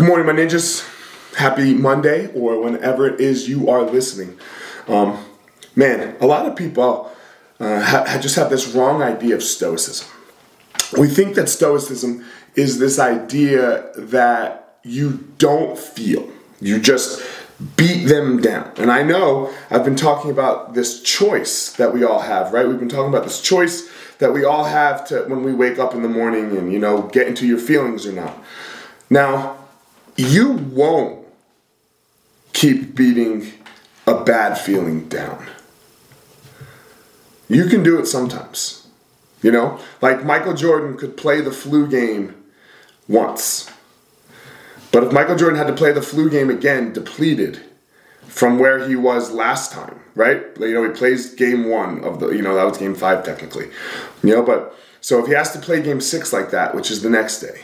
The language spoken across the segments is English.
Good morning, my ninjas. Happy Monday, or whenever it is you are listening. Um, man, a lot of people uh, ha- just have this wrong idea of Stoicism. We think that Stoicism is this idea that you don't feel, you just beat them down. And I know I've been talking about this choice that we all have, right? We've been talking about this choice that we all have to when we wake up in the morning and, you know, get into your feelings or not. Now, you won't keep beating a bad feeling down. You can do it sometimes. You know, like Michael Jordan could play the flu game once. But if Michael Jordan had to play the flu game again, depleted from where he was last time, right? You know, he plays game one of the, you know, that was game five technically. You know, but so if he has to play game six like that, which is the next day,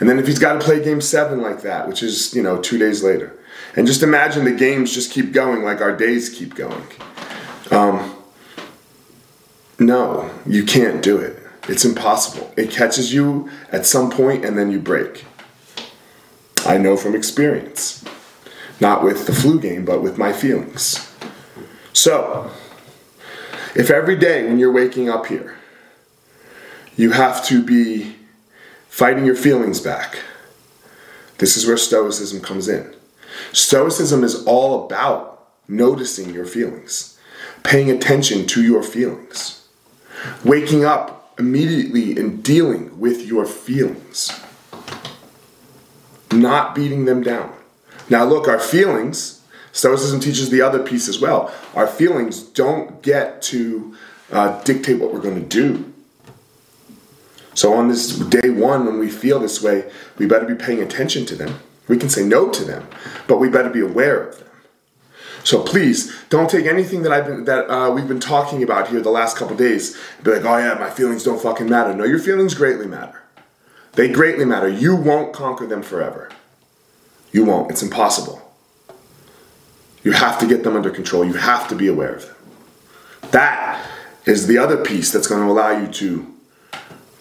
and then if he's got to play game seven like that, which is, you know, two days later, and just imagine the games just keep going like our days keep going. Um, no, you can't do it. It's impossible. It catches you at some point and then you break. I know from experience. Not with the flu game, but with my feelings. So, if every day when you're waking up here, you have to be fighting your feelings back, this is where Stoicism comes in. Stoicism is all about noticing your feelings, paying attention to your feelings, waking up immediately and dealing with your feelings, not beating them down. Now, look, our feelings, Stoicism teaches the other piece as well. Our feelings don't get to uh, dictate what we're going to do. So, on this day one, when we feel this way, we better be paying attention to them we can say no to them, but we better be aware of them. So please don't take anything that I've been that uh, we've been talking about here the last couple days. Be like, oh yeah, my feelings don't fucking matter. No, your feelings greatly matter. They greatly matter. You won't conquer them forever. You won't. It's impossible. You have to get them under control. You have to be aware of them. That is the other piece that's going to allow you to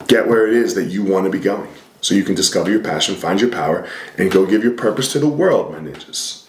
get where it is that you want to be going so you can discover your passion, find your power, and go give your purpose to the world, my ninjas.